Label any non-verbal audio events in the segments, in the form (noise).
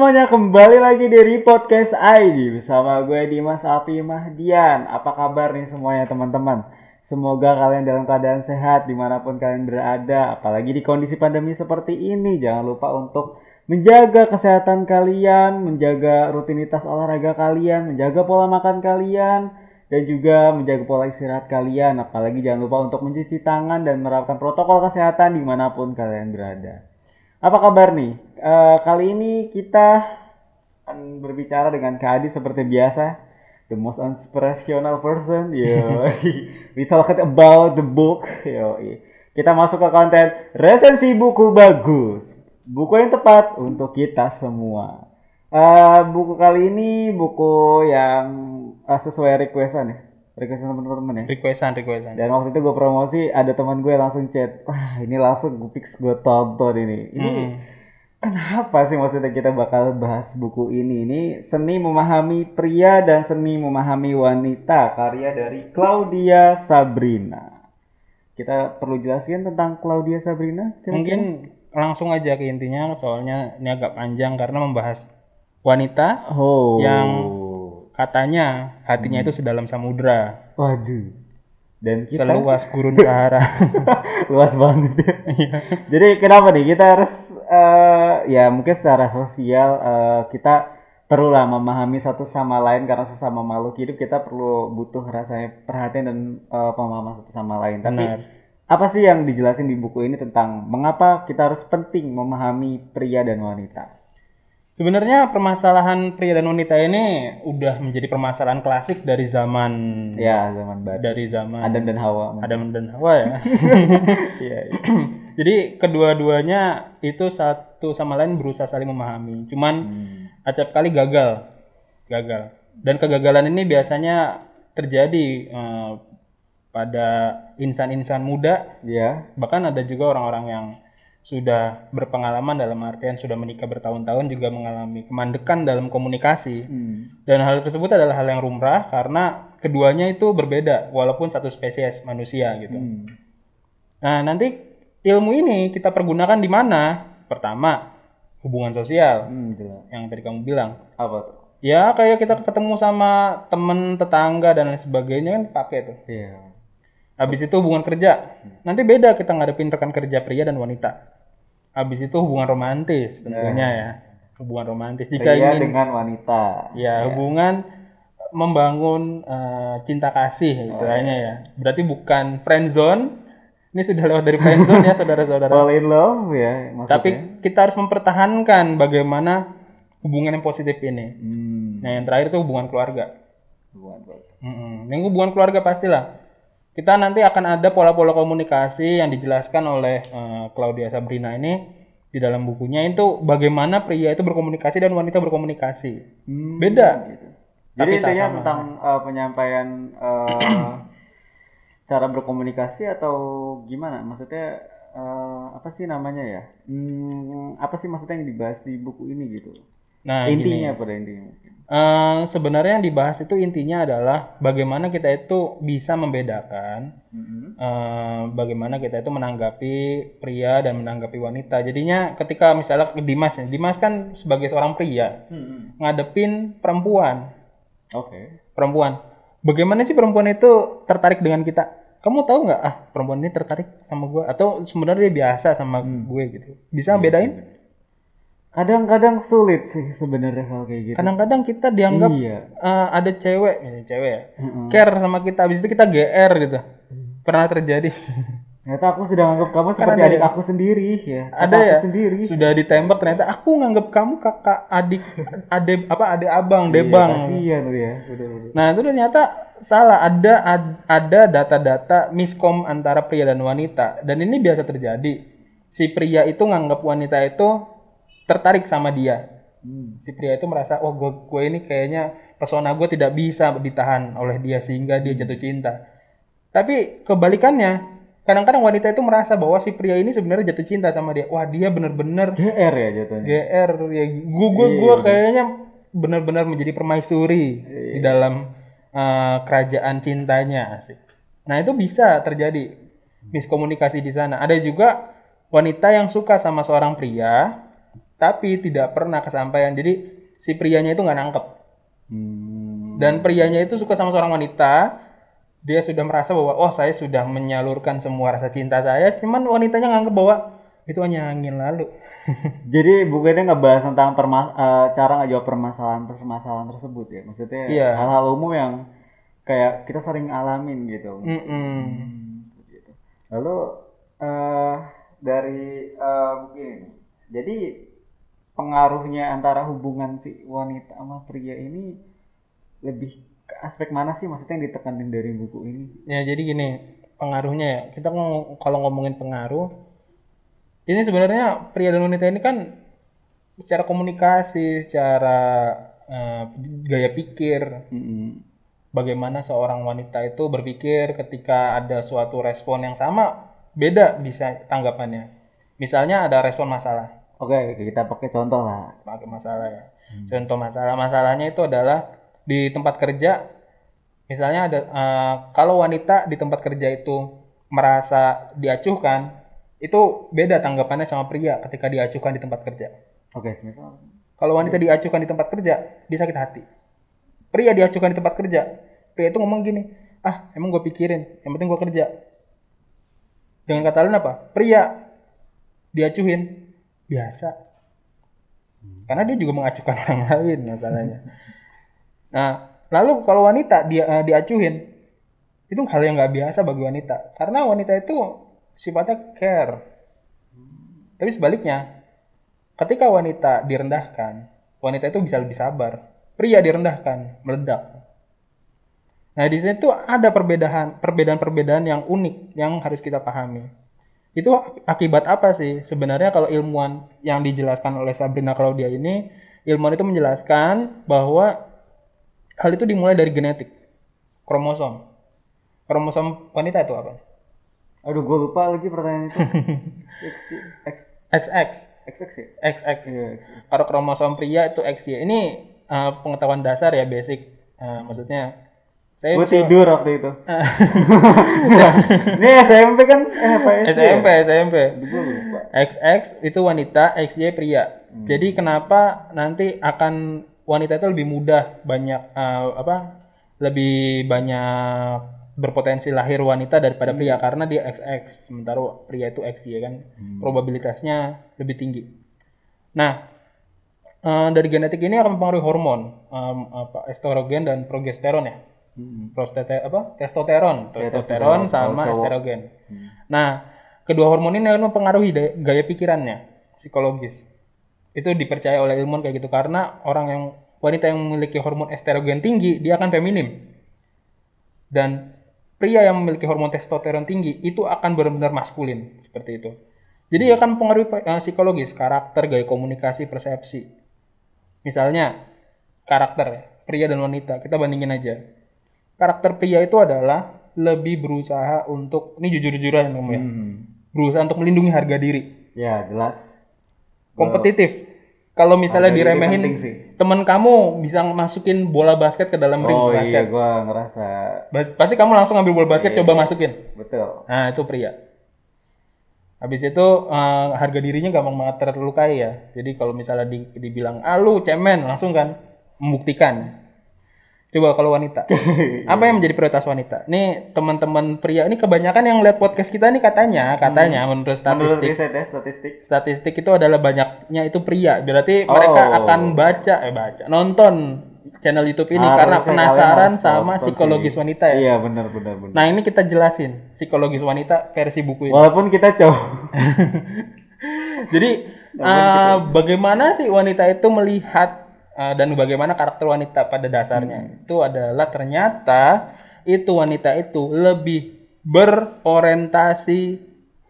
semuanya, kembali lagi dari podcast ID bersama gue Dimas Api Mahdian. Apa kabar nih semuanya teman-teman? Semoga kalian dalam keadaan sehat di mana pun kalian berada, apalagi di kondisi pandemi seperti ini. Jangan lupa untuk menjaga kesehatan kalian, menjaga rutinitas olahraga kalian, menjaga pola makan kalian, dan juga menjaga pola istirahat kalian. Apalagi jangan lupa untuk mencuci tangan dan menerapkan protokol kesehatan di mana pun kalian berada. Apa kabar nih? Eh, kali ini kita akan berbicara dengan Kak Adi seperti biasa. The most inspirational person. Yo. (laughs) We talk about the book. Yo. Kita masuk ke konten resensi buku bagus. Buku yang tepat untuk kita semua. Eh, buku kali ini buku yang eh, sesuai requestan ya. Requestan teman-teman ya. requestan requestan Dan waktu itu gue promosi, ada teman gue langsung chat, wah ini langsung gue fix gue tonton ini. Ini Hmm. Kenapa sih maksudnya kita bakal bahas buku ini? Ini seni memahami pria dan seni memahami wanita, karya dari Claudia Sabrina. Kita perlu jelaskan tentang Claudia Sabrina? kira-kira? mungkin langsung aja ke intinya soalnya ini agak panjang karena membahas wanita oh yang- katanya hatinya itu sedalam samudra waduh. Dan kita seluas gurun (laughs) Sahara luas banget (laughs) ya. Jadi kenapa nih kita harus eh, ya mungkin secara sosial eh, kita perlu lah memahami satu sama lain karena sesama makhluk hidup kita perlu butuh rasanya perhatian dan eh, pemahaman satu sama lain. Tapi benar apa sih yang dijelasin di buku ini tentang mengapa kita harus penting memahami pria dan wanita? sebenarnya permasalahan pria dan wanita ini udah menjadi permasalahan klasik dari zaman Ya zaman baru. dari zaman Adam dan Hawa. Adam dan Hawa ya (laughs) Iya. iya. jadi kedua-duanya itu satu sama lain berusaha saling memahami cuman Hmm. acap kali gagal gagal dan kegagalan ini biasanya terjadi eh, pada insan-insan muda Iya. bahkan ada juga orang-orang yang sudah berpengalaman dalam artian sudah menikah bertahun-tahun juga mengalami kemandekan dalam komunikasi Hmm. dan hal tersebut adalah hal yang lumrah karena keduanya itu berbeda walaupun satu spesies manusia gitu Hmm. nah nanti ilmu ini kita pergunakan di mana pertama hubungan sosial Hmm, jelas. yang tadi kamu bilang Apa tuh? Ya kayak kita ketemu sama temen tetangga dan lain sebagainya kan pakai tuh. Iya. Habis itu hubungan kerja. Nanti beda kita ngadepin rekan kerja pria dan wanita. Habis itu hubungan romantis tentunya ya. Hubungan romantis. Jika Pria ingin dengan wanita. ya hubungan membangun eh, cinta kasih istilahnya ya. Berarti bukan friend zone. Ini sudah lewat dari friend zone ya saudara-saudara. Fall in love ya maksudnya. Tapi kita harus mempertahankan bagaimana hubungan yang positif ini. Hmm. Nah yang terakhir itu hubungan keluarga. Hubungan keluarga. Yang hubungan keluarga pastilah. Kita nanti akan ada pola-pola komunikasi yang dijelaskan oleh eh, Claudia Sabrina ini di dalam bukunya itu bagaimana pria itu berkomunikasi dan wanita berkomunikasi. Hmm, Beda. gitu. Jadi Tapi intinya tentang uh, penyampaian uh, cara berkomunikasi atau gimana? Maksudnya uh, apa sih namanya ya? Hmm, apa sih maksudnya yang dibahas di buku ini gitu? Nah, intinya gini. pada intinya. Eh, sebenarnya yang dibahas itu intinya adalah bagaimana kita itu bisa membedakan Mhm. eh, bagaimana kita itu menanggapi pria dan menanggapi wanita. Jadinya ketika misalnya Dimas ya, Dimas kan sebagai seorang pria Mhm. ngadepin perempuan, Oke. perempuan. Bagaimana sih perempuan itu tertarik dengan kita? Kamu tahu nggak? Ah, perempuan ini tertarik sama gue atau sebenarnya dia biasa sama gue gitu. Bisa bedain? Kadang-kadang sulit sih sebenarnya kalau kayak gitu. Kadang-kadang kita dianggap Iya. eh, ada cewek, ini cewek ya, Mhm. care sama kita, habis itu kita GR gitu. Pernah terjadi. (laughs) Ternyata aku sudah anggap kamu seperti ada adik ya? aku sendiri ya. Ada Kakak ya? Aku sendiri. Sudah ditembak ternyata aku nganggap kamu kakak adik adik apa adik abang, Iya, debang. Kasihan tuh ya. Nah itu ternyata salah ada ad- ada data-data miskom antara pria dan wanita dan ini biasa terjadi. Si pria itu nganggap wanita itu tertarik sama dia. Hmm. Si pria itu merasa oh gue gue ini kayaknya pesona gue tidak bisa ditahan oleh dia sehingga dia jatuh cinta. Tapi kebalikannya kadang-kadang wanita itu merasa bahwa si pria ini sebenarnya jatuh cinta sama dia. Wah dia bener-bener GR ya jatuhnya. GR ya gue gue gue kayaknya benar-benar menjadi permaisuri di dalam eh, kerajaan cintanya asik. Nah itu bisa terjadi miskomunikasi di sana. Ada juga wanita yang suka sama seorang pria, tapi tidak pernah kesampaian. Jadi si prianya itu nggak nangkep. Hmm. Dan prianya itu suka sama seorang wanita, dia sudah merasa bahwa oh saya sudah menyalurkan semua rasa cinta saya, cuman wanitanya nganggep bahwa itu hanya angin lalu. (laughs) Jadi bukannya ngebahas tentang perma- eh, cara ngejawab permasalahan-permasalahan tersebut ya. Maksudnya Iya. hal-hal umum yang kayak kita sering alamin gitu. Mm-mm. Hmm, gitu. Lalu eh dari eh, mungkin jadi pengaruhnya antara hubungan si wanita sama pria ini lebih aspek mana sih maksudnya yang ditekanin dari buku ini? Ya jadi gini pengaruhnya ya kita ngomong- kalau ngomongin pengaruh ini sebenarnya pria dan wanita ini kan secara komunikasi, secara eh, gaya pikir, Mm-mm. bagaimana seorang wanita itu berpikir ketika ada suatu respon yang sama, beda bisa tanggapannya. Misalnya ada respon masalah, Oke, kita pakai contoh lah. pakai masalah ya. Contoh masalah, masalahnya itu adalah di tempat kerja, misalnya ada eh, kalau wanita di tempat kerja itu merasa diacuhkan, itu beda tanggapannya sama pria ketika diacuhkan di tempat kerja. Oke, misal Kalau wanita diacuhkan di tempat kerja, dia sakit hati. Pria diacuhkan di tempat kerja, pria itu ngomong gini, ah emang gue pikirin, yang penting gue kerja. Dengan kata lain apa? Pria diacuhin biasa, karena dia juga mengacuhkan (laughs) orang lain masalahnya. Nah, lalu kalau wanita dia eh, diacuhin, itu hal yang nggak biasa bagi wanita, karena wanita itu sifatnya care. Tapi sebaliknya, ketika wanita direndahkan, wanita itu bisa lebih sabar. Pria direndahkan, meledak. Nah, di sini tuh ada perbedaan perbedaan-perbedaan yang unik yang harus kita pahami. Itu akibat apa sih? Sebenarnya kalau ilmuwan yang dijelaskan oleh Sabrina Claudia ini, ilmuwan itu menjelaskan bahwa hal itu dimulai dari genetik, kromosom. Kromosom wanita itu apa? Aduh, gue lupa lagi pertanyaan itu. (laughs) X, X, XX. X, X ya? XX. Iya. Kalau kromosom pria itu XY. Ini uh, pengetahuan dasar ya basic. Uh, maksudnya saya Gue tidur waktu itu. (laughs) Ini SMP kan? Eh, apa? SMP, SMP. Gue lupa. XX itu wanita, XY pria. Jadi kenapa nanti akan wanita itu lebih mudah banyak uh, apa? Lebih banyak berpotensi lahir wanita daripada pria karena dia XX sementara pria itu XY kan probabilitasnya lebih tinggi. Nah, eh, dari genetik ini akan mempengaruhi hormon em, apa estrogen dan progesteron ya. Hmm. Prostete apa? Testosteron, Ya, testosteron testosteron, sama cowok. estrogen. Nah, kedua hormon ini akan mempengaruhi gaya pikirannya, psikologis. Itu dipercaya oleh ilmuwan kayak gitu karena orang yang wanita yang memiliki hormon estrogen tinggi, dia akan feminim. Dan pria yang memiliki hormon testosteron tinggi itu akan benar-benar maskulin seperti itu. Jadi akan mempengaruhi eh, psikologis, karakter, gaya komunikasi, persepsi. Misalnya karakter ya, pria dan wanita, kita bandingin aja. Karakter pria itu adalah lebih berusaha untuk ini jujur-jujuran ya. Hmm. Berusaha untuk melindungi harga diri, Ya, jelas. Kompetitif. Kalau misalnya diremehin teman kamu bisa masukin bola basket ke dalam ring Oh iya, basket. gue ngerasa. Bas- Pasti kamu langsung ambil bola basket Iya. coba masukin. Betul. Nah, itu pria. Habis itu eh, harga dirinya gampang banget terlukai ya. Jadi kalau misalnya di- dibilang, ah lu cemen, langsung kan membuktikan. Coba kalau wanita. (laughs) Apa yang menjadi prioritas wanita? Nih teman-teman pria, ini kebanyakan yang lihat podcast kita nih katanya, katanya menurut Menurut statistik. riset ya, statistik. Statistik itu adalah banyaknya itu pria. Berarti Oh. mereka akan baca, eh baca, nonton channel YouTube ini karena Harusnya penasaran harus sama psikologis sih. wanita ya. Iya, benar benar benar. Nah ini kita jelasin psikologis wanita versi buku ini. Walaupun kita cowok. (laughs) Jadi eh, bagaimana sih wanita itu melihat eh, dan bagaimana karakter wanita pada dasarnya itu adalah ternyata itu wanita itu lebih berorientasi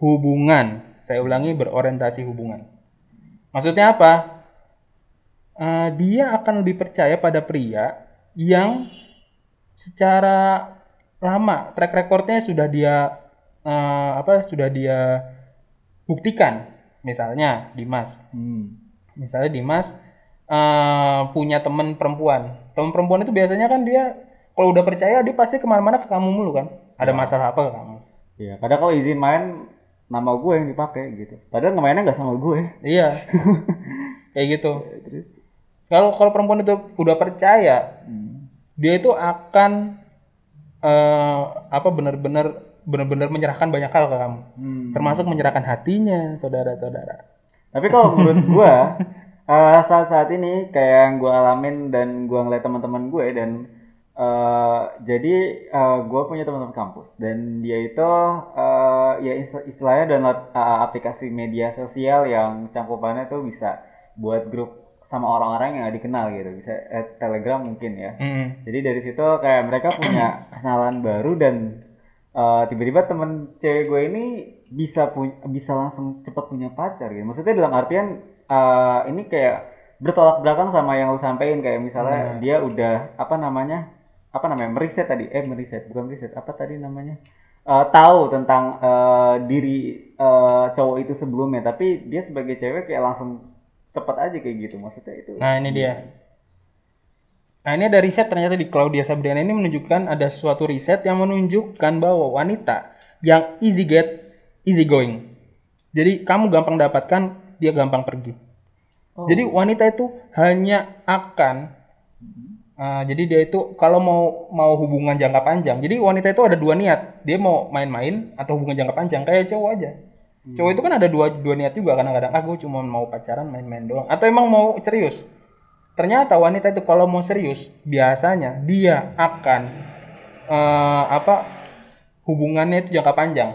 hubungan. Saya ulangi berorientasi hubungan. Maksudnya apa? Eh, dia akan lebih percaya pada pria yang secara lama track recordnya sudah dia eh, apa sudah dia buktikan misalnya Dimas Hmm. misalnya Dimas eh, punya teman perempuan teman perempuan itu biasanya kan dia kalau udah percaya dia pasti ke mana-mana ke kamu mulu kan ada masalah apa ke kamu Iya, kadang kalau izin main nama gue yang dipakai gitu padahal ngemainnya nggak sama gue Iya. (laughs) Kayak gitu. terus Kalau kalau perempuan itu udah percaya, hmm. dia itu akan eh apa benar-benar benar-benar menyerahkan banyak hal ke kamu. Hmm. Termasuk menyerahkan hatinya, saudara-saudara. Tapi kalau menurut gua (laughs) eh, saat-saat ini kayak yang gua alamin dan gua ngeliat teman-teman gue dan eh, jadi eh, gua punya teman-teman kampus dan dia itu eh, ya is- istilahnya download eh, aplikasi media sosial yang cangkupannya tuh bisa buat grup sama orang-orang yang gak dikenal gitu bisa eh, Telegram mungkin ya. Mm. Jadi dari situ kayak mereka punya kenalan baru dan eh, tiba-tiba temen cewek gue ini bisa punya bisa langsung cepat punya pacar gitu. Maksudnya dalam artian eh, ini kayak bertolak belakang sama yang lu sampein kayak misalnya dia udah apa namanya apa namanya meriset tadi eh meriset bukan meriset apa tadi namanya Eh, tahu tentang eh, diri eh, cowok itu sebelumnya tapi dia sebagai cewek kayak langsung cepat aja kayak gitu maksudnya itu Nah, ini dia. Nah, ini ada riset ternyata di Claudia Sabriana ini menunjukkan ada suatu riset yang menunjukkan bahwa wanita yang easy get, easy going. Jadi kamu gampang dapatkan, dia gampang pergi. Oh. Jadi wanita itu hanya akan uh, jadi dia itu kalau mau mau hubungan jangka panjang. Jadi wanita itu ada dua niat. Dia mau main-main atau hubungan jangka panjang kayak cowok aja. Cowok itu kan ada dua dua niat juga kadang-kadang ah gue cuma mau pacaran main-main doang atau emang mau serius. Ternyata wanita itu kalau mau serius biasanya dia akan eh, apa hubungannya itu jangka panjang.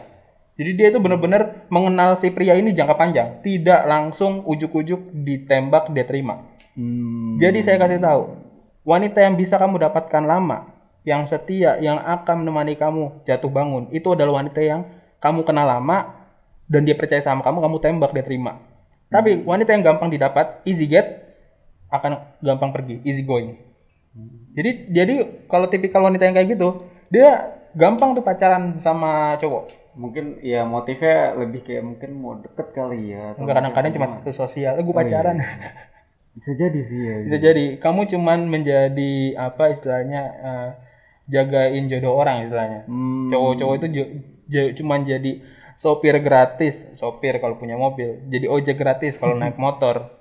Jadi dia itu benar-benar mengenal si pria ini jangka panjang, tidak langsung ujuk-ujuk ditembak dia terima. Hmm. Jadi saya kasih tahu, wanita yang bisa kamu dapatkan lama, yang setia, yang akan menemani kamu jatuh bangun, itu adalah wanita yang kamu kenal lama dan dia percaya sama kamu, kamu tembak dia terima. Tapi wanita yang gampang didapat, easy get, akan gampang pergi, easy going. Jadi jadi kalau tipikal wanita yang kayak gitu, dia gampang tuh pacaran sama cowok. Mungkin ya motifnya lebih kayak mungkin mau deket kali ya Enggak kadang-kadang cuma status sosial, eh gue Oh, iya. pacaran. bisa jadi sih ya Bisa jadi kamu cuman menjadi apa istilahnya eh, jagain jodoh orang istilahnya. Hmm. Cowok-cowok itu cuman jadi sopir gratis, sopir kalau punya mobil, jadi ojek gratis kalau naik (laughs) motor,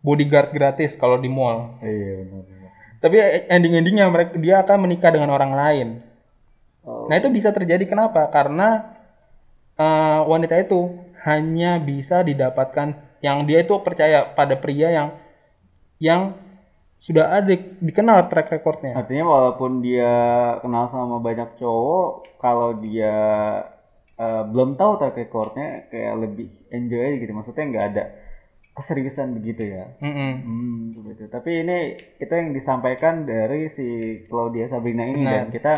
bodyguard gratis kalau di mall. iya benar benar. Tapi ending-endingnya mereka dia akan menikah dengan orang lain. Oh. Nah itu bisa terjadi kenapa? Karena eh, wanita itu hanya bisa didapatkan yang dia itu percaya pada pria yang yang sudah ada dikenal track recordnya. artinya walaupun dia kenal sama banyak cowok kalau dia eh, belum tahu track recordnya kayak lebih enjoy gitu maksudnya nggak ada keseriusan begitu ya Mm-mm. Hmm, begitu. Tapi ini itu yang disampaikan dari si Claudia Sabrina ini Benar. dan kita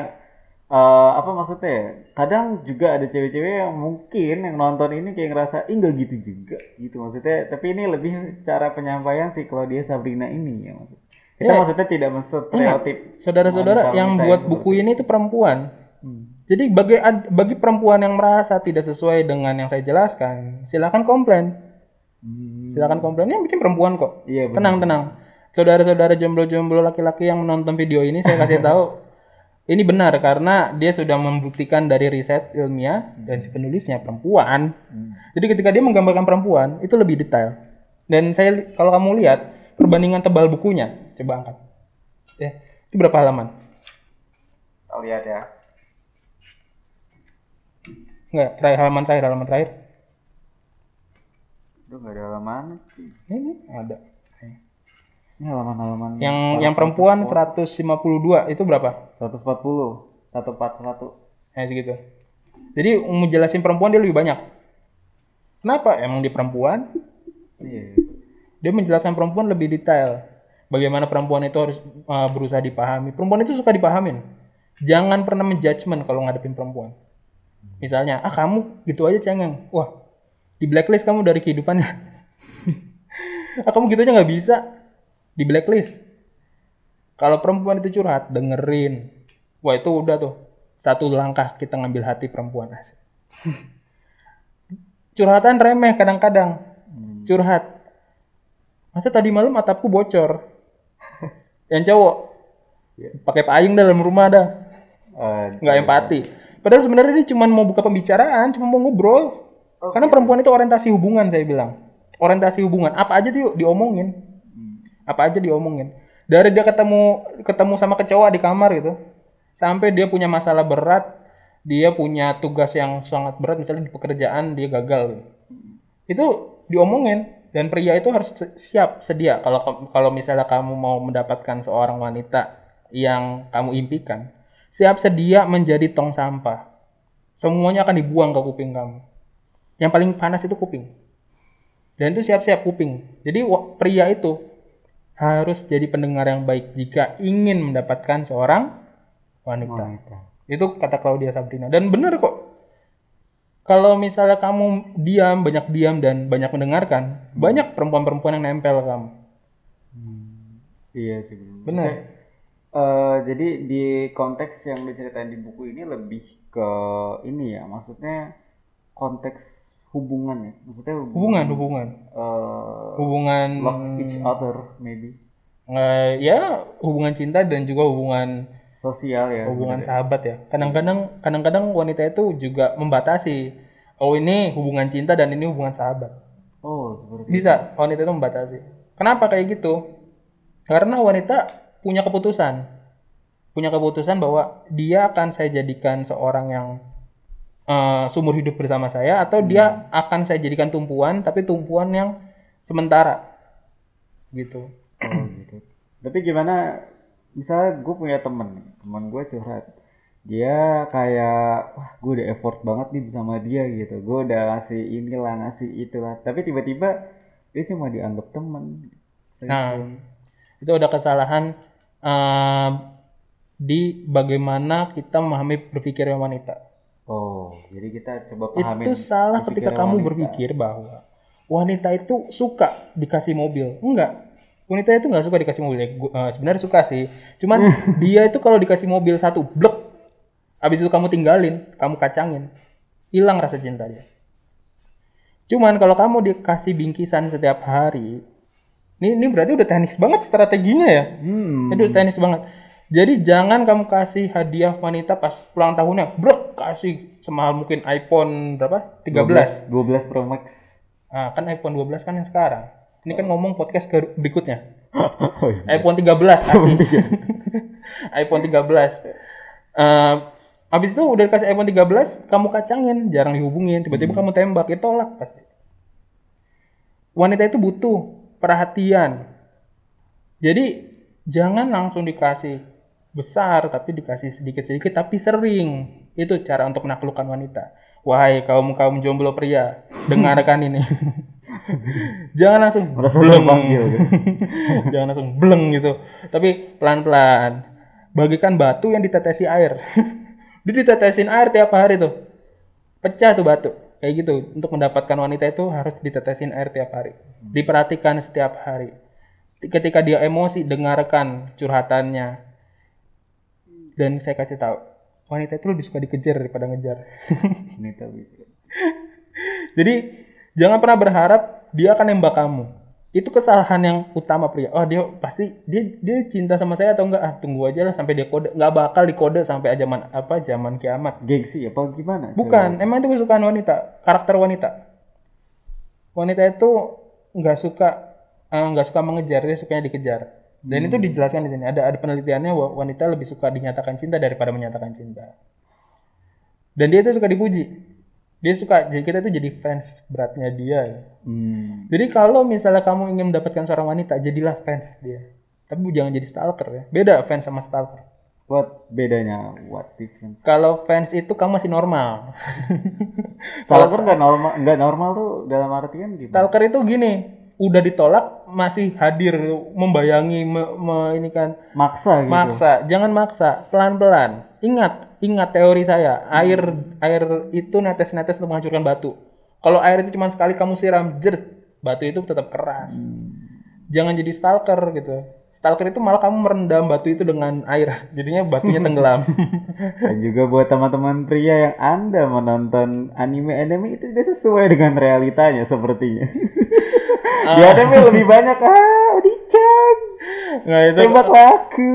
eh, apa maksudnya ya? Kadang juga ada cewek-cewek yang mungkin yang nonton ini kayak ngerasa ih nggak gitu juga gitu maksudnya. Tapi ini lebih cara penyampaian si Claudia Sabrina ini ya maksud. Kita Ya. maksudnya tidak menstereotip. Saudara-saudara yang yang buat seperti buku ini itu perempuan. Hmm. Jadi bagi bagi perempuan yang merasa tidak sesuai dengan yang saya jelaskan, silakan komplain. Hmm. Silakan komplain. Yang bikin perempuan kok. Iya benar. Tenang, tenang. Saudara-saudara jomblo-jomblo laki-laki yang menonton video ini saya kasih (laughs) tahu ini benar karena dia sudah membuktikan dari riset ilmiah dan si penulisnya perempuan. Hmm. Jadi ketika dia menggambarkan perempuan itu lebih detail. Dan saya kalau kamu lihat perbandingan tebal bukunya, coba angkat. Ya, itu berapa halaman? Kita lihat ya. Enggak, terakhir halaman terakhir, halaman terakhir. Itu nggak ada halaman sih. Ini ada. Ini halaman-halaman Yang yang perempuan 152 itu berapa? 140, 141. Ya segitu. Jadi mau jelasin perempuan dia lebih banyak. Kenapa? Emang dia perempuan, Iya. dia menjelaskan perempuan lebih detail. Bagaimana perempuan itu harus uh, berusaha dipahami. Perempuan itu suka dipahamin. Jangan pernah menjudgment kalau ngadepin perempuan. Misalnya, ah kamu gitu aja cengeng. Wah, di blacklist kamu dari kehidupannya. (laughs) ah kamu gitu aja nggak bisa. Di blacklist. Kalau perempuan itu curhat, dengerin. Wah itu udah tuh. Satu langkah kita ngambil hati perempuan asik. Curhatan remeh kadang-kadang. Hmm. Curhat. Masa tadi malam atapku bocor? Yang cowok Iya. pakai payung dalam rumah dah, Eh, nggak empati. Padahal sebenarnya dia cuma mau buka pembicaraan, cuma mau ngobrol. Karena perempuan itu orientasi hubungan saya bilang. Orientasi hubungan. Apa aja tuh diomongin. Apa aja diomongin. Dari dia ketemu ketemu sama kecoa di kamar gitu. Sampai dia punya masalah berat, dia punya tugas yang sangat berat misalnya di pekerjaan dia gagal gitu. Itu diomongin dan pria itu harus siap sedia kalau kalau misalnya kamu mau mendapatkan seorang wanita yang kamu impikan, siap sedia menjadi tong sampah. Semuanya akan dibuang ke kuping kamu. Yang paling panas itu kuping. Dan itu siap-siap kuping. Jadi pria itu harus jadi pendengar yang baik jika ingin mendapatkan seorang wanita. Wanita. Itu kata Claudia Sabrina. Dan benar kok. Kalau misalnya kamu diam, banyak diam dan banyak mendengarkan, banyak perempuan-perempuan yang nempel kamu. Iya sih. Maksudnya, eh, jadi di konteks yang diceritain di buku ini lebih ke ini ya, maksudnya konteks hubungan ya, maksudnya Hubungan, hubungan. eh, Hubungan love each other maybe eh, ya hubungan cinta dan juga hubungan sosial ya. hubungan sebenarnya. sahabat ya. Kadang-kadang kadang-kadang wanita itu juga membatasi. Oh ini hubungan cinta dan ini hubungan sahabat. Oh seperti Bisa wanita itu membatasi. Kenapa kayak gitu? Karena wanita punya keputusan. Punya keputusan bahwa dia akan saya jadikan seorang yang eh, seumur hidup bersama saya atau dia akan saya jadikan tumpuan tapi tumpuan yang sementara. Gitu. Oh gitu. Tapi gimana? Misalnya gue punya temen, teman gue curhat. Dia kayak, wah gue udah effort banget nih bersama dia gitu. Gue udah ngasih inilah, ngasih itulah. Tapi tiba-tiba dia cuma dianggap temen. Nah, itu ada kesalahan eh, di bagaimana kita memahami berpikirnya wanita. Oh, jadi kita coba pahamin. Itu salah ketika kamu wanita. berpikir bahwa wanita itu suka dikasih mobil. Enggak. Wanita itu nggak suka dikasih mobil. Ya, eh, sebenarnya suka sih. Cuman (laughs) dia itu kalau dikasih mobil satu, blek. Habis itu kamu tinggalin, kamu kacangin. Hilang rasa cinta dia. Cuman kalau kamu dikasih bingkisan setiap hari, ini, ini berarti udah teknis banget strateginya ya. Hmm. Itu teknis banget. Jadi jangan kamu kasih hadiah wanita pas ulang tahunnya, brok kasih semahal mungkin iPhone berapa? 13. 12 Pro Max. Ah, kan iPhone 12 kan yang sekarang. Ini kan ngomong podcast ke berikutnya. (laughs) oh, iya. iPhone 13 kasih. (laughs) iPhone 13. Eh, (laughs) habis itu udah dikasih iPhone 13, kamu kacangin, jarang dihubungin, tiba-tiba kamu tembak, ya tolak pasti. Wanita itu butuh perhatian. Jadi jangan langsung dikasih besar tapi dikasih sedikit-sedikit tapi sering. Itu cara untuk menaklukkan wanita. Wahai kaum kaum jomblo pria, (laughs) dengarkan ini. (laughs) jangan langsung bleng. terpanggil, (laughs) gitu. jangan langsung bleng gitu. Tapi pelan-pelan. Bagikan batu yang ditetesi air. Dia ditetesin air tiap hari tuh. Pecah tuh batu. Kayak gitu. Untuk mendapatkan wanita itu harus ditetesin air tiap hari. Diperhatikan setiap hari. Ketika dia emosi, dengarkan curhatannya. Dan saya kasih tahu, wanita itu lebih suka dikejar daripada ngejar. Wanita (laughs) bisa. Jadi jangan pernah berharap dia akan nembak kamu. Itu kesalahan yang utama pria. Oh dia pasti dia dia cinta sama saya atau enggak? Ah tunggu aja lah sampai dia kode. Nggak bakal dikode sampai zaman apa zaman kiamat. Gengsi apa gimana? Bukan, emang itu kesukaan wanita, karakter wanita. Wanita itu nggak suka eh, nggak suka mengejar, dia sukanya dikejar. Dan itu dijelaskan di sini. Ada ada penelitiannya wa- wanita lebih suka dinyatakan cinta daripada menyatakan cinta. Dan dia itu suka dipuji. Dia suka, jadi kita itu jadi fans beratnya dia. Hmm. Jadi kalau misalnya kamu ingin mendapatkan seorang wanita, jadilah fans dia. Tapi jangan jadi stalker ya. Beda fans sama stalker. What bedanya? What difference? Kalau fans itu kamu masih normal. Stalker nggak normal, nggak normal tuh dalam artian gimana? Stalker itu gini, udah ditolak masih hadir membayangi me- me- ini kan Maksa gitu. maksa, jangan maksa, pelan-pelan. Ingat, ingat teori saya, air air itu netes-netes untuk menghancurkan batu. Kalau air itu cuma sekali kamu siram, jers, batu itu tetap keras. Jangan jadi stalker gitu. Stalker itu malah kamu merendam batu itu dengan air, (laughs) jadinya batunya tenggelam. (laughs) Dan juga buat teman-teman pria yang anda menonton anime-anime itu tidak sesuai dengan realitanya sepertinya. (laughs) Di anime lebih banyak ah, Odichan, nah itu tembak laku.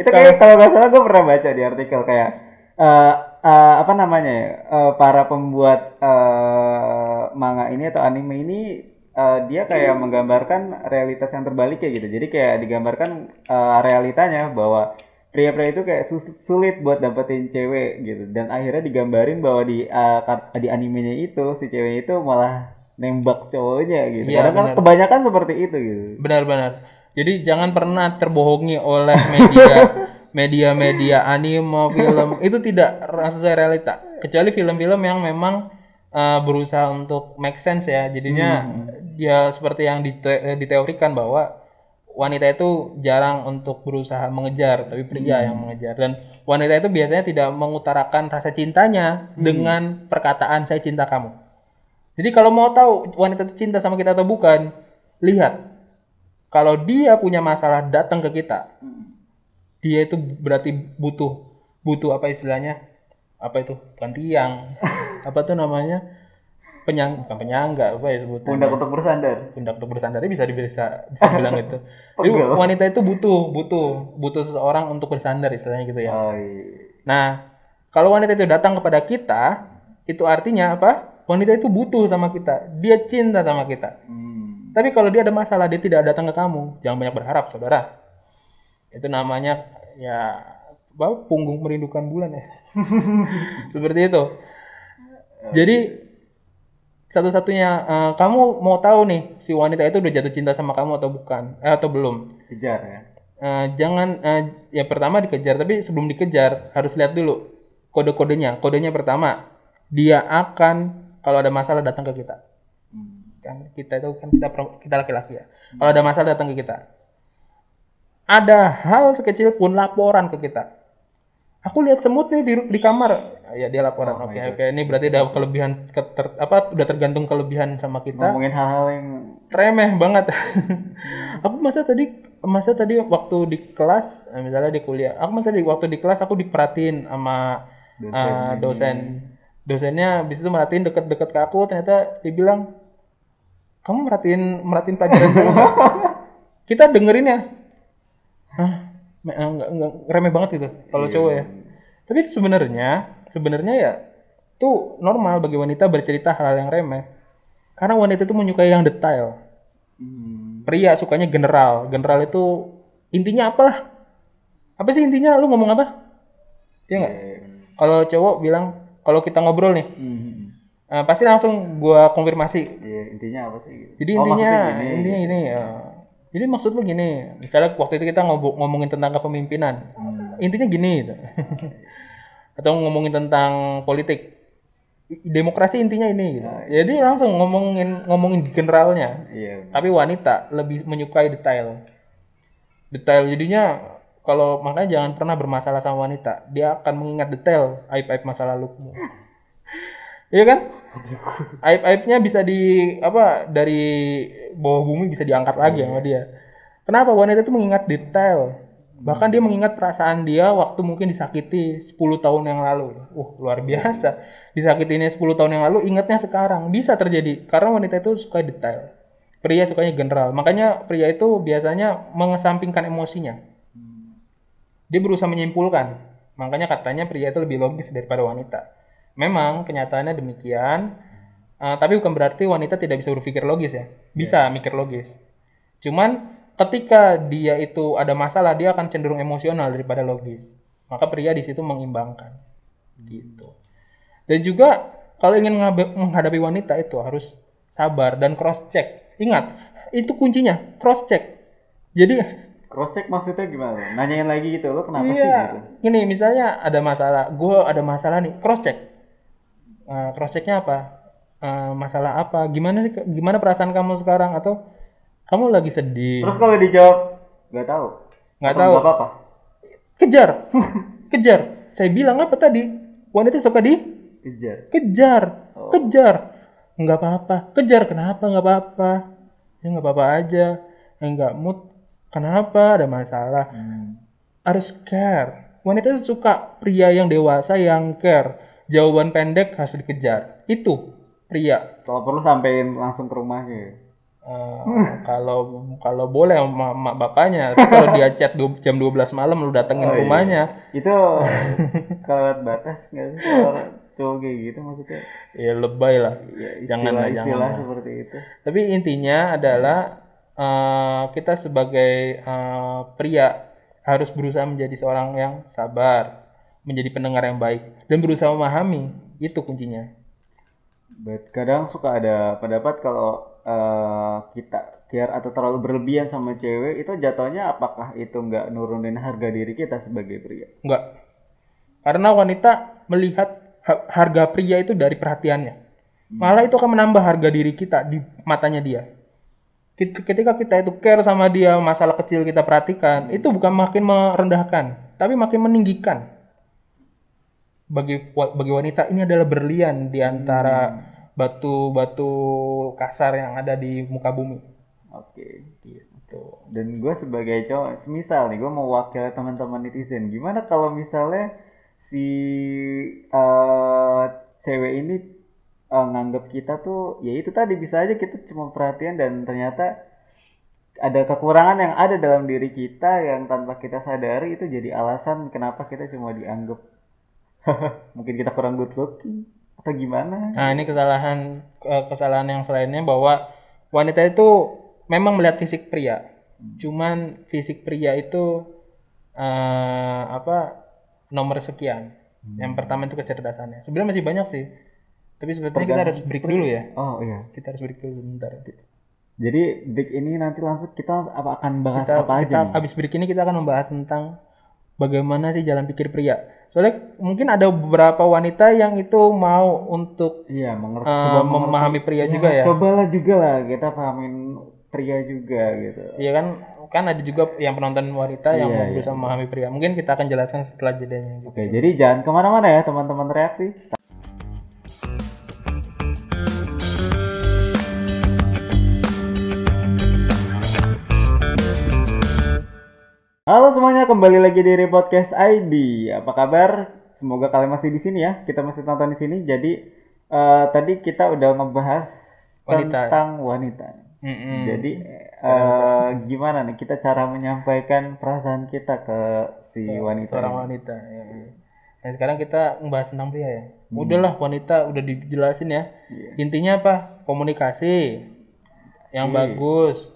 Itu kayak kalau nggak salah gue pernah baca di artikel kayak eh, eh, apa namanya ya eh, para pembuat eh, manga ini atau anime ini eh, dia kayak menggambarkan realitas yang terbalik ya gitu. Jadi kayak digambarkan eh, realitanya bahwa pria-pria itu kayak sulit buat dapetin cewek gitu. Dan akhirnya digambarin bahwa di kar- di animenya itu si cewek itu malah nembak cowoknya gitu. Iya, Karena kan kebanyakan seperti itu gitu. Benar-benar. Jadi jangan pernah terbohongi oleh media (laughs) media-media anime, film itu tidak sesuai realita. Kecuali film-film yang memang uh, berusaha untuk make sense ya. Jadinya dia seperti yang dite- diteorikan bahwa wanita itu jarang untuk berusaha mengejar, tapi pria yang mengejar. Dan wanita itu biasanya tidak mengutarakan rasa cintanya dengan perkataan saya cinta kamu. Jadi kalau mau tahu wanita itu cinta sama kita atau bukan, lihat kalau dia punya masalah datang ke kita, dia itu berarti butuh butuh apa istilahnya? Apa itu? Bukan tiang. (laughs) apa tuh namanya? Penyang bukan penyangga apa ya sebutnya? Pundak untuk bersandar. pundak untuk bersandar bisa bisa bisa bilang itu. (laughs) Jadi wanita itu butuh butuh butuh seseorang untuk bersandar istilahnya gitu ya. Oh, iya. Nah, kalau wanita itu datang kepada kita, itu artinya apa? Wanita itu butuh sama kita. Dia cinta sama kita. Hmm. Tapi kalau dia ada masalah, dia tidak datang ke kamu. Jangan banyak berharap, saudara. Itu namanya ya apa, punggung merindukan bulan ya. (laughs) Seperti itu. Jadi satu-satunya eh, kamu mau tahu nih si wanita itu udah jatuh cinta sama kamu atau bukan eh, atau belum Kejar ya. Eh, jangan eh, ya pertama dikejar tapi sebelum dikejar harus lihat dulu kode-kodenya kodenya pertama dia akan kalau ada masalah datang ke kita. Hmm. kan kita itu kan kita kita laki-laki ya. Kalau ada masalah datang ke kita. Ada hal sekecil pun laporan ke kita. Aku lihat semut nih di, di kamar. Ya dia laporan. Oh oke my oke. Ini berarti ada kelebihan keter, apa udah tergantung kelebihan sama kita. Ngomongin hal-hal yang remeh banget. (laughs) aku masa tadi masa tadi waktu di kelas eh, misalnya di kuliah, aku masa di waktu di kelas aku diperhatiin sama Dosen ini. dosen. Dosennya habis itu merhatiin deket-deket ke aku ternyata dia bilang kamu merhatiin merhatiin pelajaran saya nggak?" (laughs) Kita dengerin ya. Hah, me- eh, nggak nggak remeh banget gitu kalau Iya. cowok ya. Tapi sebenarnya sebenarnya ya itu normal bagi wanita bercerita hal yang remeh. Karena wanita itu menyukai yang detail. Hmm. Pria sukanya general. General itu intinya apalah? Apa sih intinya? Lu ngomong apa? Iya nggak? Iya. Kalau cowok bilang, kalau kita ngobrol nih, Hmm. eh, pasti langsung gua konfirmasi. Iya, intinya apa sih? gitu? Jadi Oh, intinya, gini. intinya ini. ya. jadi maksud lu gini, misalnya waktu itu kita ngomongin tentang kepemimpinan, Hmm. intinya gini, gitu. (laughs) atau ngomongin tentang politik, demokrasi intinya ini. Gitu. Jadi langsung ngomongin ngomongin generalnya. Iya. Tapi wanita lebih menyukai detail. Detail jadinya kalau makanya jangan pernah bermasalah sama wanita. Dia akan mengingat detail aib-aib masa lalumu. (laughs) Iya kan? Aib-aibnya bisa di apa dari bawah bumi bisa diangkat lagi sama dia. Kenapa wanita itu mengingat detail? Bahkan dia mengingat perasaan dia waktu mungkin disakiti 10 tahun yang lalu. Uh, luar biasa. Disakitinya 10 tahun yang lalu, ingatnya sekarang. Bisa terjadi. Karena wanita itu suka detail. Pria sukanya general. Makanya pria itu biasanya mengesampingkan emosinya. Dia berusaha menyimpulkan. Makanya katanya pria itu lebih logis daripada wanita. Memang kenyataannya demikian. eh, tapi bukan berarti wanita tidak bisa berpikir logis ya. Bisa mikir logis. Cuman ketika dia itu ada masalah, dia akan cenderung emosional daripada logis. Maka pria di situ mengimbangkan. Gitu. Dan juga kalau ingin menghadapi wanita itu harus sabar dan cross check. Ingat, itu kuncinya, cross check. Jadi Cross check maksudnya gimana? Nanyain lagi gitu, lo kenapa sih iya, gitu? Gini, misalnya ada masalah, gue ada masalah nih, cross check. Eh, cross checknya apa? Eh, masalah apa? Gimana sih? Gimana perasaan kamu sekarang? Atau kamu lagi sedih? Terus kalau dijawab nggak tahu. Nggak tahu. nggak apa-apa. Kejar, (laughs) kejar. Saya bilang apa tadi? Wanita suka di Kejar. kejar, Oh. kejar. Nggak apa-apa. Kejar kenapa? Nggak apa-apa. Ya nggak apa-apa aja. Ya nggak mood. Kenapa? Ada masalah. Hmm. harus care. Wanita suka pria yang dewasa yang care. Jawaban pendek harus dikejar. Itu pria. Kalau perlu sampein langsung ke rumahnya. Eh, (laughs) kalau kalau boleh sama mak bapaknya. Kalau dia chat du- jam 12 malam lu datengin Oh, iya. rumahnya. Itu (laughs) kelewat batas nggak sih kalau cowok kayak gitu maksudnya ya lebay lah ya Jangan lah, istilah jangan istilah lah. seperti itu Tapi intinya adalah eh, kita sebagai eh, pria harus berusaha menjadi seorang yang sabar, menjadi pendengar yang baik dan berusaha memahami. Itu kuncinya. But kadang suka ada pendapat kalau eh, kita care atau terlalu berlebihan sama cewek itu jatuhnya apakah itu nggak nurunin harga diri kita sebagai pria? Enggak. Karena wanita melihat ha- harga pria itu dari perhatiannya. Malah itu akan menambah harga diri kita di matanya dia. Ket- Ketika kita itu care sama dia, masalah kecil kita perhatikan, itu bukan makin merendahkan, tapi makin meninggikan. Bagi bagi wanita ini adalah berlian di antara batu-batu kasar yang ada di muka bumi. Oke. Gitu. Dan gue sebagai cowok, semisal nih gue mau wakil teman-teman netizen, gimana kalau misalnya si eh, cewek ini eh, nganggap kita tuh, ya itu tadi bisa aja kita cuma perhatian dan ternyata ada kekurangan yang ada dalam diri kita yang tanpa kita sadari itu jadi alasan kenapa kita cuma dianggap (laughs) mungkin kita kurang good looking atau gimana? Nah, ini kesalahan eh, kesalahan yang selainnya bahwa wanita itu memang melihat fisik pria. Cuman fisik pria itu eh, apa nomor sekian. Yang pertama itu kecerdasannya. Sebenarnya masih banyak sih. Tapi sepertinya kita harus break dulu ya. Oh iya. Kita harus break dulu sebentar. Jadi break ini nanti langsung kita apa akan bahas Kita, apa aja kita nih? habis break ini kita akan membahas tentang bagaimana sih jalan pikir pria. Soalnya mungkin ada beberapa wanita yang itu mau untuk Iya, mengerti, mengerti. memahami pria juga ya. Cobalah juga lah kita pahamin pria juga gitu. Iya kan kan ada juga yang penonton wanita yang Iya, mau iya. berusaha memahami pria. Mungkin kita akan jelaskan setelah jedanya. Gitu. Oke, jadi jangan ke mana-mana ya teman-teman reaksi. Halo semuanya, kembali lagi di Repodcast ID. Apa kabar? Semoga kalian masih di sini ya. Kita masih tonton di sini. Jadi eh, tadi kita udah ngebahas Wanita. tentang wanita. Mm-mm. Jadi eh, gimana nih kita cara menyampaikan perasaan kita ke si wanita? seorang ini? wanita. Ya. Nah sekarang kita membahas tentang pria ya. Udahlah wanita udah dijelasin ya. Iya. Intinya apa? Komunikasi yang bagus,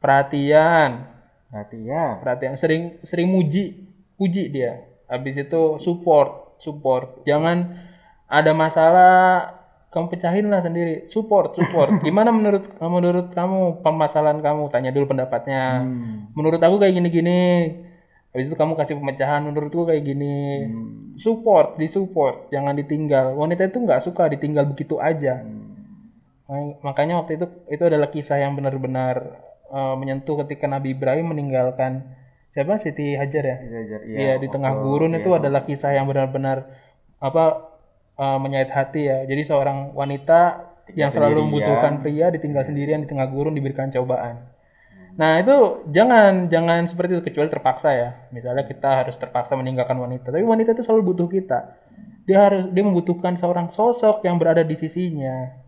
perhatian, Perhatian. perhatian sering sering muji, puji dia. Habis itu support, support. Jangan ada masalah kamu pecahin lah sendiri. Support, support. (laughs) Gimana menurut menurut kamu permasalahan kamu? Tanya dulu pendapatnya. Hmm. Menurut aku kayak gini-gini. Habis itu kamu kasih pemecahan menurutku kayak gini. Hmm. Support, disupport, jangan ditinggal. Wanita itu nggak suka ditinggal begitu aja. Mak- Makanya waktu itu itu adalah kisah yang benar-benar eh, menyentuh ketika Nabi Ibrahim meninggalkan siapa Siti Hajar ya? Diajar, Iya di tengah gurun iya, itu adalah kisah yang benar-benar apa eh, menyayat hati ya. Jadi seorang wanita yang selalu sendirian. membutuhkan pria ditinggal sendirian di tengah gurun diberikan cobaan. Nah itu jangan jangan seperti itu kecuali terpaksa ya. Misalnya kita harus terpaksa meninggalkan wanita, tapi wanita itu selalu butuh kita. Dia harus dia membutuhkan seorang sosok yang berada di sisinya.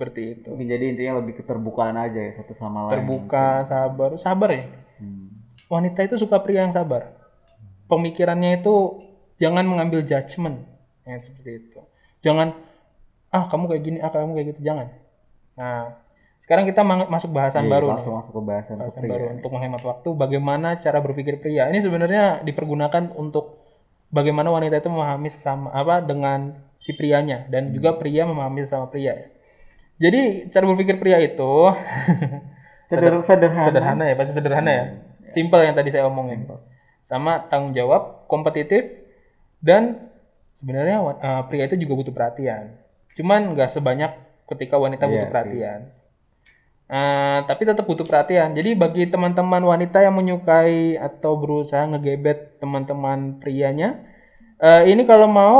Seperti itu. Jadi intinya lebih keterbukaan aja ya satu sama lain. Terbuka, sabar, sabar ya. Hmm. wanita itu suka pria yang sabar. Pemikirannya itu jangan mengambil judgement ya seperti itu. Jangan ah kamu kayak gini, ah kamu kayak gitu, jangan. Nah, sekarang kita masuk bahasan Iya, baru nih. langsung masuk ke bahasan, Bahasan pria. baru untuk menghemat waktu bagaimana cara berpikir pria. Ini sebenarnya dipergunakan untuk bagaimana wanita itu memahami sama apa dengan si prianya dan juga pria memahami sama pria. Jadi cara berpikir pria itu (laughs) Sederhana, sederhana. sederhana ya pasti sederhana ya. Simple yang tadi saya omongin. Sama tanggung jawab kompetitif dan sebenarnya eh, pria itu juga butuh perhatian. Cuman nggak sebanyak ketika wanita Iya butuh sih. perhatian. Eh, tapi tetap butuh perhatian. Jadi bagi teman-teman wanita yang menyukai atau berusaha ngegebet teman-teman prianya eh, ini kalau mau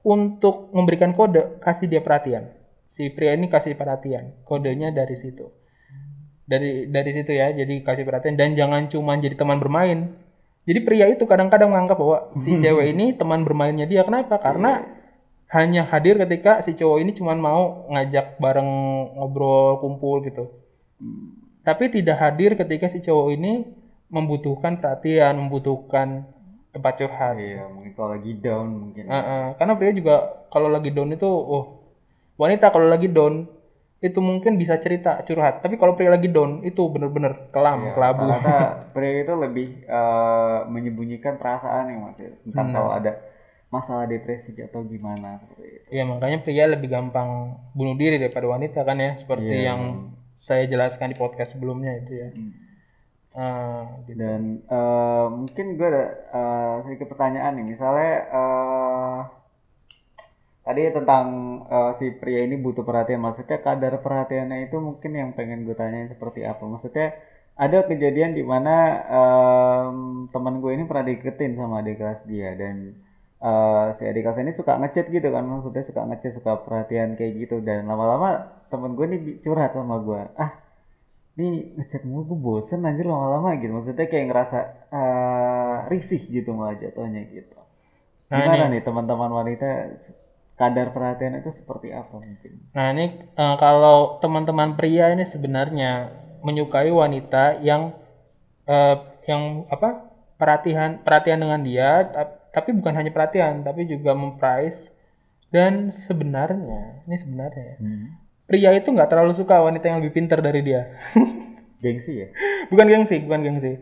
untuk memberikan kode kasih dia perhatian si pria ini kasih perhatian. Kodenya dari situ. Dari dari situ ya jadi kasih perhatian. Dan jangan cuma jadi teman bermain. Jadi pria itu kadang-kadang menganggap bahwa si (laughs) cewek ini teman bermainnya dia. Kenapa? Karena hanya hadir ketika si cowok ini cuma mau ngajak bareng ngobrol kumpul gitu. Tapi tidak hadir ketika si cowok ini membutuhkan perhatian membutuhkan tempat curhat. Iya, mungkin kalau lagi down mungkin. Eh, eh, karena pria juga kalau lagi down itu, oh wanita kalau lagi down itu mungkin bisa cerita curhat. Tapi kalau pria lagi down itu bener-bener kelam, Iya, kelabu. Ternyata (laughs) pria itu lebih eh, menyembunyikan perasaan ya mas. ya. Entah Benar. kalau ada masalah depresi atau gimana seperti itu. Ya makanya pria lebih gampang bunuh diri daripada wanita kan ya, seperti Iya. yang saya jelaskan di podcast sebelumnya itu ya. Hmm. Ah, gitu. Dan eh, mungkin gue ada eh, sedikit pertanyaan nih. Misalnya eh, tadi tentang eh, si pria ini butuh perhatian. Maksudnya kadar perhatiannya itu mungkin yang pengen gue tanyain seperti apa. Maksudnya ada kejadian di mana em, teman gue ini pernah deketin sama adik kelas dia dan eh, si adik kelas ini suka ngechat gitu kan. Maksudnya suka ngechat, suka perhatian kayak gitu. Dan lama-lama temen gue ini curhat sama gue. Ah ini ngechat mulu gue bosen anjir lama-lama gitu maksudnya kayak ngerasa eh, risih gitu malah jatuhnya gitu Nah, gimana nih teman-teman wanita kadar perhatian itu seperti apa mungkin Nah ini eh, kalau teman-teman pria ini sebenarnya menyukai wanita yang eh, yang apa perhatian perhatian dengan dia, ta- tapi bukan hanya perhatian, tapi juga memprice dan sebenarnya ini sebenarnya ya, pria itu nggak terlalu suka wanita yang lebih pintar dari dia. (laughs) gengsi ya bukan gengsi, bukan gengsi.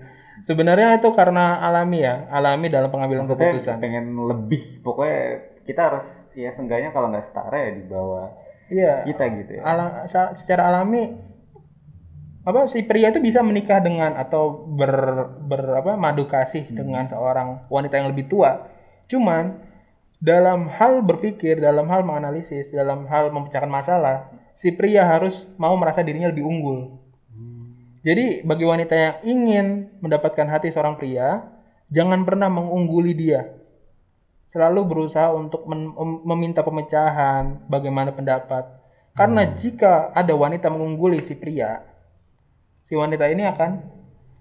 Sebenarnya itu karena alami ya, alami dalam pengambilan maksudnya keputusan. pengen lebih pokoknya kita harus ya seenggaknya kalau nggak setara ya di bawah Iya. kita gitu ya ala, sa- secara alami apa si pria itu bisa menikah dengan atau ber, ber apa madu kasih dengan seorang wanita yang lebih tua. Cuman dalam hal berpikir, dalam hal menganalisis, dalam hal memecahkan masalah, si pria harus mau merasa dirinya lebih unggul. Jadi bagi wanita yang ingin mendapatkan hati seorang pria, jangan pernah mengungguli dia. Selalu berusaha untuk meminta pemecahan, bagaimana pendapat. Karena jika ada wanita mengungguli si pria, si wanita ini akan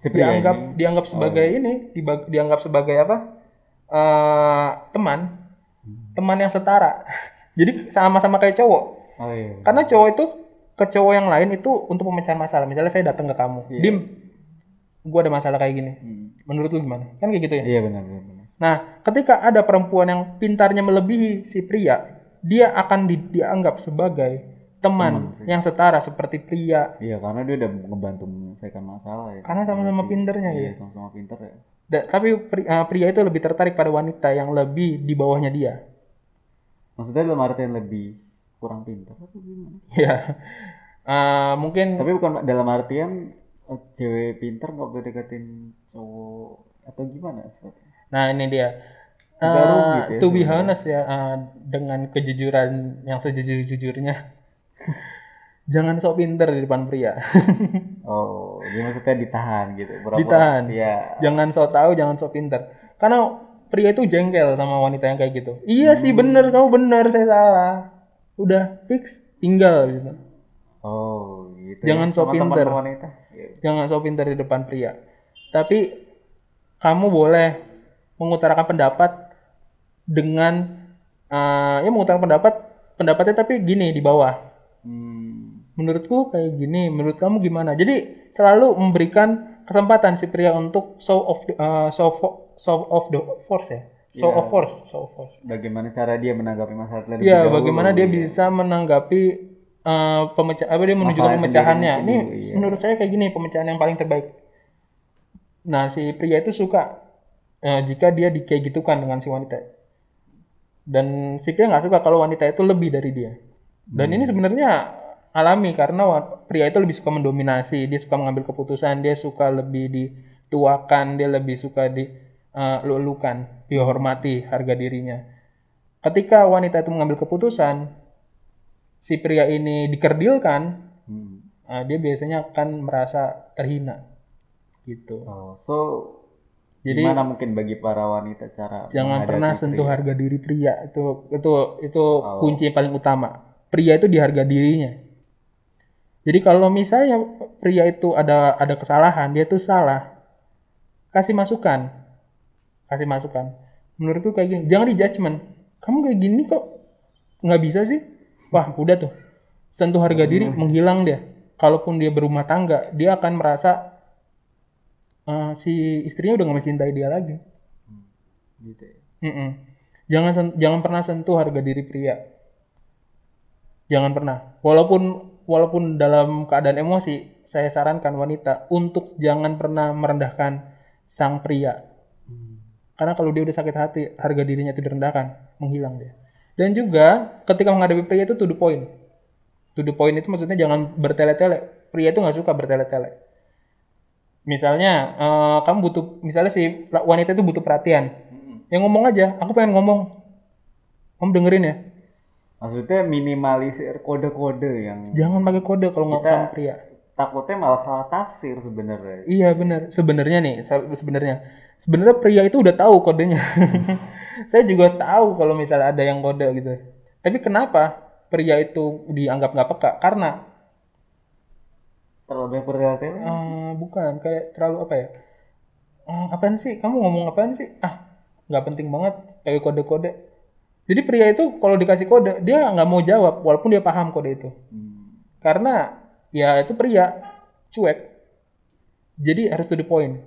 Si pria dianggap ini- dianggap sebagai ini, diba- dianggap sebagai apa? Eh, teman, teman yang setara. (laughs) Jadi sama-sama kayak cowok. oh iya Karena cowok itu ke cowok yang lain itu untuk pemecahan masalah. Misalnya saya datang ke kamu, Iya. Dim, gua ada masalah kayak gini. Hmm. Menurut lu gimana? Kan kayak gitu ya. iya benar benar. Nah, ketika ada perempuan yang pintarnya melebihi si pria, dia akan di- dianggap sebagai teman Teman, yang setara seperti pria. iya karena dia udah ngebantu menyelesaikan masalah ya Karena sama-sama pinternya iya ya. sama-sama pinter ya Da- tapi pri- eh, pria itu lebih tertarik pada wanita yang lebih di bawahnya dia. maksudnya dalam artian lebih kurang pinter atau gimana Ya, Eh, mungkin Tapi bukan dalam artian eh, cewek pinter nggak boleh deketin cowok atau gimana seperti Nah ini dia. Rugi tuh ya to be honest ya, eh, dengan kejujuran yang sejujur-jujurnya, (laughs) jangan sok pinter di depan pria. (laughs) Oh, jadi maksudnya ditahan gitu. Pura-pura. Ditahan. Iya. jangan sok tahu, jangan sok pinter. Karena pria itu jengkel sama wanita yang kayak gitu. Iya sih bener, kamu bener, saya salah. Udah fix, tinggal gitu. Oh, gitu. Jangan ya. sok pinter. wanita. Jangan sok pinter di depan pria. Tapi kamu boleh mengutarakan pendapat dengan eh, ya mengutarakan pendapat pendapatnya tapi gini di bawah. Hmm. menurutku kayak gini, menurut kamu gimana? Jadi selalu memberikan kesempatan si pria untuk show of the, uh, show, fo- show of the force ya, show Iya. of force, show of force. Bagaimana cara dia menanggapi masalah terlebih Iya, dahulu, bagaimana dia iya. bisa menanggapi uh, pemecah apa dia menunjukkan pemecahannya. sendiri Ini iya. menurut saya kayak gini pemecahan yang paling terbaik. Nah, si pria itu suka uh, jika dia di kayak gitukan dengan si wanita. Dan si pria nggak suka kalau wanita itu lebih dari dia. Dan Hmm. ini sebenarnya alami karena pria itu lebih suka mendominasi, dia suka mengambil keputusan, dia suka lebih dituakan, dia lebih suka di uh, lulukan, dihormati harga dirinya. Ketika wanita itu mengambil keputusan, si pria ini dikerdilkan, Hmm. uh, dia biasanya akan merasa terhina, gitu. Oh, so Jadi gimana mungkin bagi para wanita cara jangan pernah sentuh pria? harga diri pria itu itu itu Oh. kunci yang paling utama. Pria itu diharga dirinya. Jadi kalau misalnya pria itu ada ada kesalahan, dia tuh salah, kasih masukan, kasih masukan. Menurutku kayak gini, jangan di judgment. Kamu kayak gini kok nggak bisa sih? Wah udah tuh, sentuh harga diri menghilang dia. Kalaupun dia berumah tangga, dia akan merasa eh, si istrinya udah gak mencintai dia lagi. gitu ya. Mm-mm. Jangan sen- jangan pernah sentuh harga diri pria. Jangan pernah. Walaupun walaupun dalam keadaan emosi, saya sarankan wanita untuk jangan pernah merendahkan sang pria. Karena kalau dia udah sakit hati, harga dirinya itu direndahkan, menghilang dia. Dan juga ketika menghadapi pria itu to the point. To the point itu maksudnya jangan bertele-tele. Pria itu nggak suka bertele-tele. Misalnya eh, kamu butuh, misalnya si wanita itu butuh perhatian, ya ngomong aja aku pengen ngomong. Kamu dengerin ya. Maksudnya minimalisir kode-kode yang jangan pakai kode kalau nggak sama pria. takutnya malah salah tafsir sebenarnya. iya benar sebenarnya nih se- sebenarnya. Sebenarnya pria itu udah tahu kodenya. (laughs) Saya juga tahu kalau misalnya ada yang kode gitu. Tapi kenapa pria itu dianggap nggak peka? Karena Terlalu banyak bertele-tele. eh, bukan kayak terlalu apa ya? Eh, apaan sih? Kamu ngomong apaan sih? Ah nggak penting banget pakai kode-kode. Jadi pria itu kalau dikasih kode dia nggak mau jawab walaupun dia paham kode itu. Hmm. karena ya itu pria cuek. Jadi harus to the point.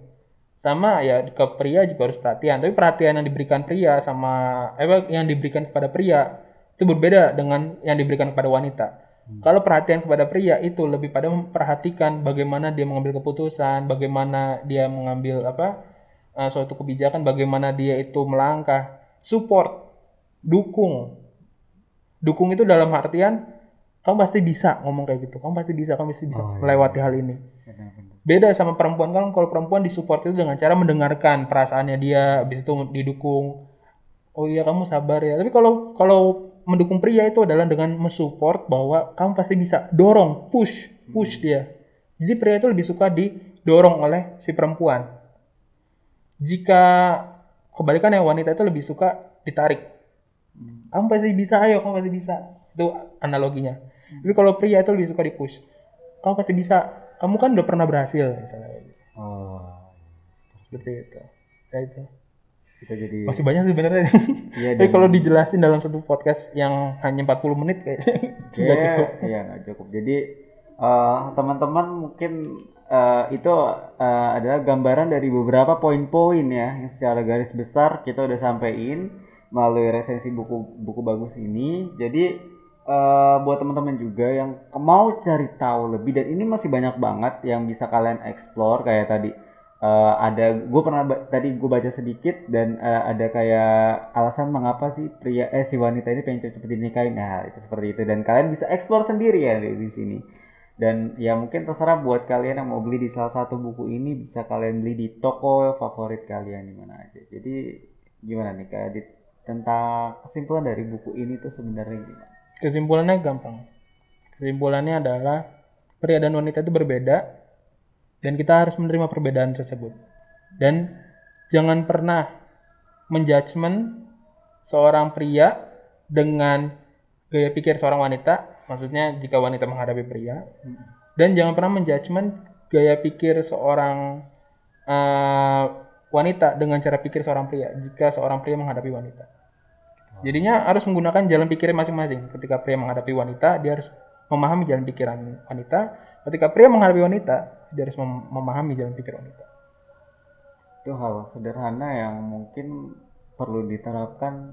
Sama ya ke pria juga harus perhatian. Tapi perhatian yang diberikan pria sama eh yang diberikan kepada pria itu berbeda dengan yang diberikan kepada wanita kalau perhatian kepada pria itu lebih pada memperhatikan bagaimana dia mengambil keputusan bagaimana dia mengambil apa eh, suatu kebijakan bagaimana dia itu melangkah support dukung. Dukung itu dalam artian kamu pasti bisa ngomong kayak gitu kamu pasti bisa kamu pasti bisa Oh, iya. melewati hal ini. Beda sama perempuan kan kalau perempuan disupport itu dengan cara mendengarkan perasaannya dia habis itu didukung. Oh iya kamu sabar ya. Tapi kalau kalau mendukung pria itu adalah dengan mensupport bahwa kamu pasti bisa dorong push push dia. Jadi pria itu lebih suka didorong oleh si perempuan. Jika kebalikannya wanita itu lebih suka ditarik. Hmm. kamu pasti bisa ayo kamu pasti bisa. Itu analoginya. Tapi kalau pria itu lebih suka di push kamu pasti bisa. Kamu kan udah pernah berhasil misalnya. Oh. seperti itu. Ya itu Kita jadi masih banyak sih sebenarnya Iya, (laughs) tapi dan- kalau dijelasin dalam satu podcast yang hanya 40 menit kayak (laughs) nggak Iya, cukup Iya, nggak cukup. Jadi eh, teman-teman mungkin eh, itu eh, adalah gambaran dari beberapa poin-poin ya yang secara garis besar kita udah sampein melalui resensi buku buku bagus ini. Jadi eh, buat teman-teman juga yang mau cari tahu lebih dan ini masih banyak banget yang bisa kalian explore kayak tadi eh, ada gue pernah tadi gue baca sedikit dan eh, ada kayak alasan mengapa sih pria eh si wanita ini pengen cepet-cepet dinikahin. Nah itu seperti itu. Dan kalian bisa explore sendiri ya di, di sini. Dan ya mungkin terserah buat kalian yang mau beli di salah satu buku ini bisa kalian beli di toko favorit kalian di mana aja. Jadi gimana nih kayak di tentang kesimpulan dari buku ini tuh sebenarnya gimana? Kesimpulannya gampang. Kesimpulannya adalah pria dan wanita itu berbeda dan kita harus menerima perbedaan tersebut dan jangan pernah menjudgment seorang pria dengan gaya pikir seorang wanita maksudnya jika wanita menghadapi pria dan jangan pernah menjudgment gaya pikir seorang eh, wanita dengan cara pikir seorang pria jika seorang pria menghadapi wanita Jadinya harus menggunakan jalan pikirnya masing-masing. Ketika pria menghadapi wanita, dia harus memahami jalan pikiran wanita. Ketika pria menghadapi wanita, dia harus mem- memahami jalan pikir wanita. itu hal sederhana yang mungkin perlu diterapkan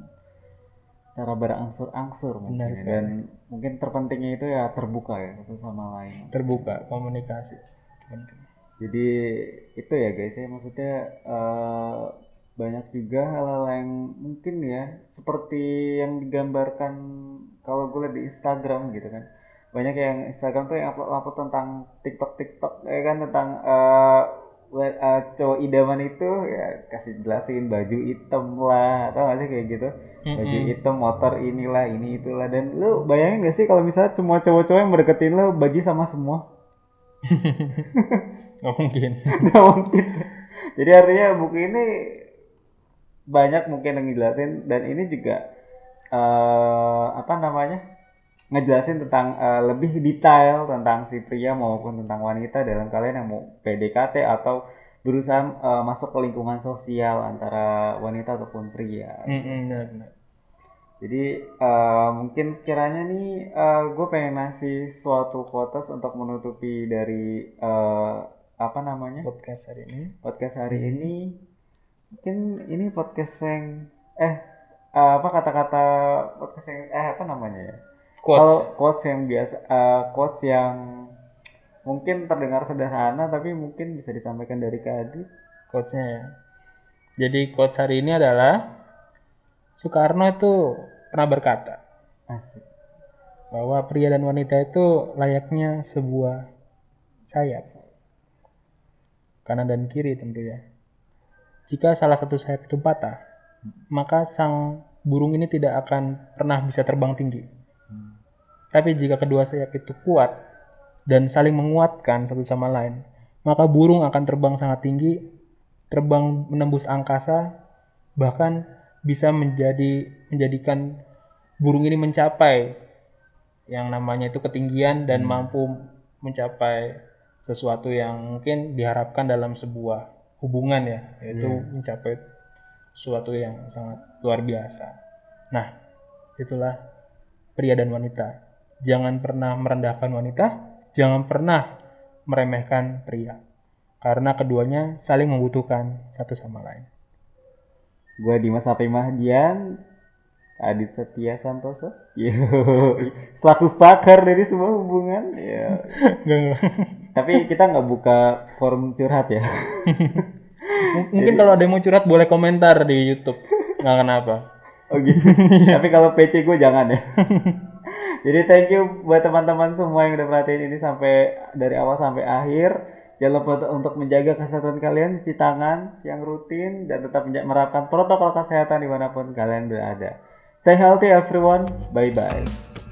secara berangsur-angsur mungkin Benar ya. dan mungkin terpentingnya itu ya terbuka ya satu sama lain Terbuka komunikasi. Jadi itu ya guys ya maksudnya eh, banyak juga hal-hal yang mungkin ya seperti yang digambarkan kalau gue lihat di Instagram gitu kan banyak yang Instagram tuh yang upload-upload tentang TikTok TikTok ya kan tentang eh, we- eh, cowok idaman itu ya kasih jelasin baju hitam lah atau gak sih kayak gitu baju hitam motor inilah ini itulah dan lu bayangin gak sih kalau misalnya semua cowok-cowok yang mendeketin lu baju sama semua (laughs) Nggak mungkin. (laughs) Nggak mungkin. Jadi artinya buku ini banyak mungkin yang ngejelasin dan ini juga eh apa namanya ngejelasin tentang eh, lebih detail tentang si pria maupun tentang wanita dalam kalian yang mau PDKT atau berusaha eh, masuk ke lingkungan sosial antara wanita ataupun pria. Mm-mm, benar, benar. Jadi eh, mungkin sekiranya nih gue pengen ngasih suatu quotes untuk menutupi dari eh, apa namanya Podcast hari ini. podcast hari ini Mungkin ini podcast yang eh eh, apa kata-kata podcast yang eh apa namanya ya? Quotes. Kalau quotes yang biasa eh, quotes yang mungkin terdengar sederhana tapi mungkin bisa disampaikan dari Kak Adi. quotesnya ya. Jadi quotes hari ini adalah Soekarno itu pernah berkata Asik. bahwa pria dan wanita itu layaknya sebuah sayap. Kanan dan kiri tentunya. Jika salah satu sayap itu patah, maka sang burung ini tidak akan pernah bisa terbang tinggi. Tapi jika kedua sayap itu kuat dan saling menguatkan satu sama lain, maka burung akan terbang sangat tinggi, terbang menembus angkasa, bahkan bisa menjadi menjadikan burung ini mencapai yang namanya itu ketinggian dan mampu mencapai sesuatu yang mungkin diharapkan dalam sebuah hubungan ya, yaitu mencapai sesuatu yang sangat luar biasa. Nah, itulah pria dan wanita. Jangan pernah merendahkan wanita, jangan pernah meremehkan pria. Karena keduanya saling membutuhkan satu sama lain. Gue Dimas Api Mahdian, Adit Setia Santoso. Selaku pakar dari sebuah hubungan. Ya. Tapi kita nggak buka forum curhat ya. (laughs) Mungkin kalau ada yang mau curhat boleh komentar di YouTube. Nggak kenapa. Oh gitu. (laughs) Tapi kalau PC gue jangan ya. (laughs) Jadi thank you buat teman-teman semua yang udah perhatiin ini sampai dari awal sampai akhir. Jangan lupa untuk menjaga kesehatan kalian, cuci tangan yang rutin, dan tetap menerapkan protokol kesehatan di mana pun kalian berada. Stay healthy everyone. Bye-bye.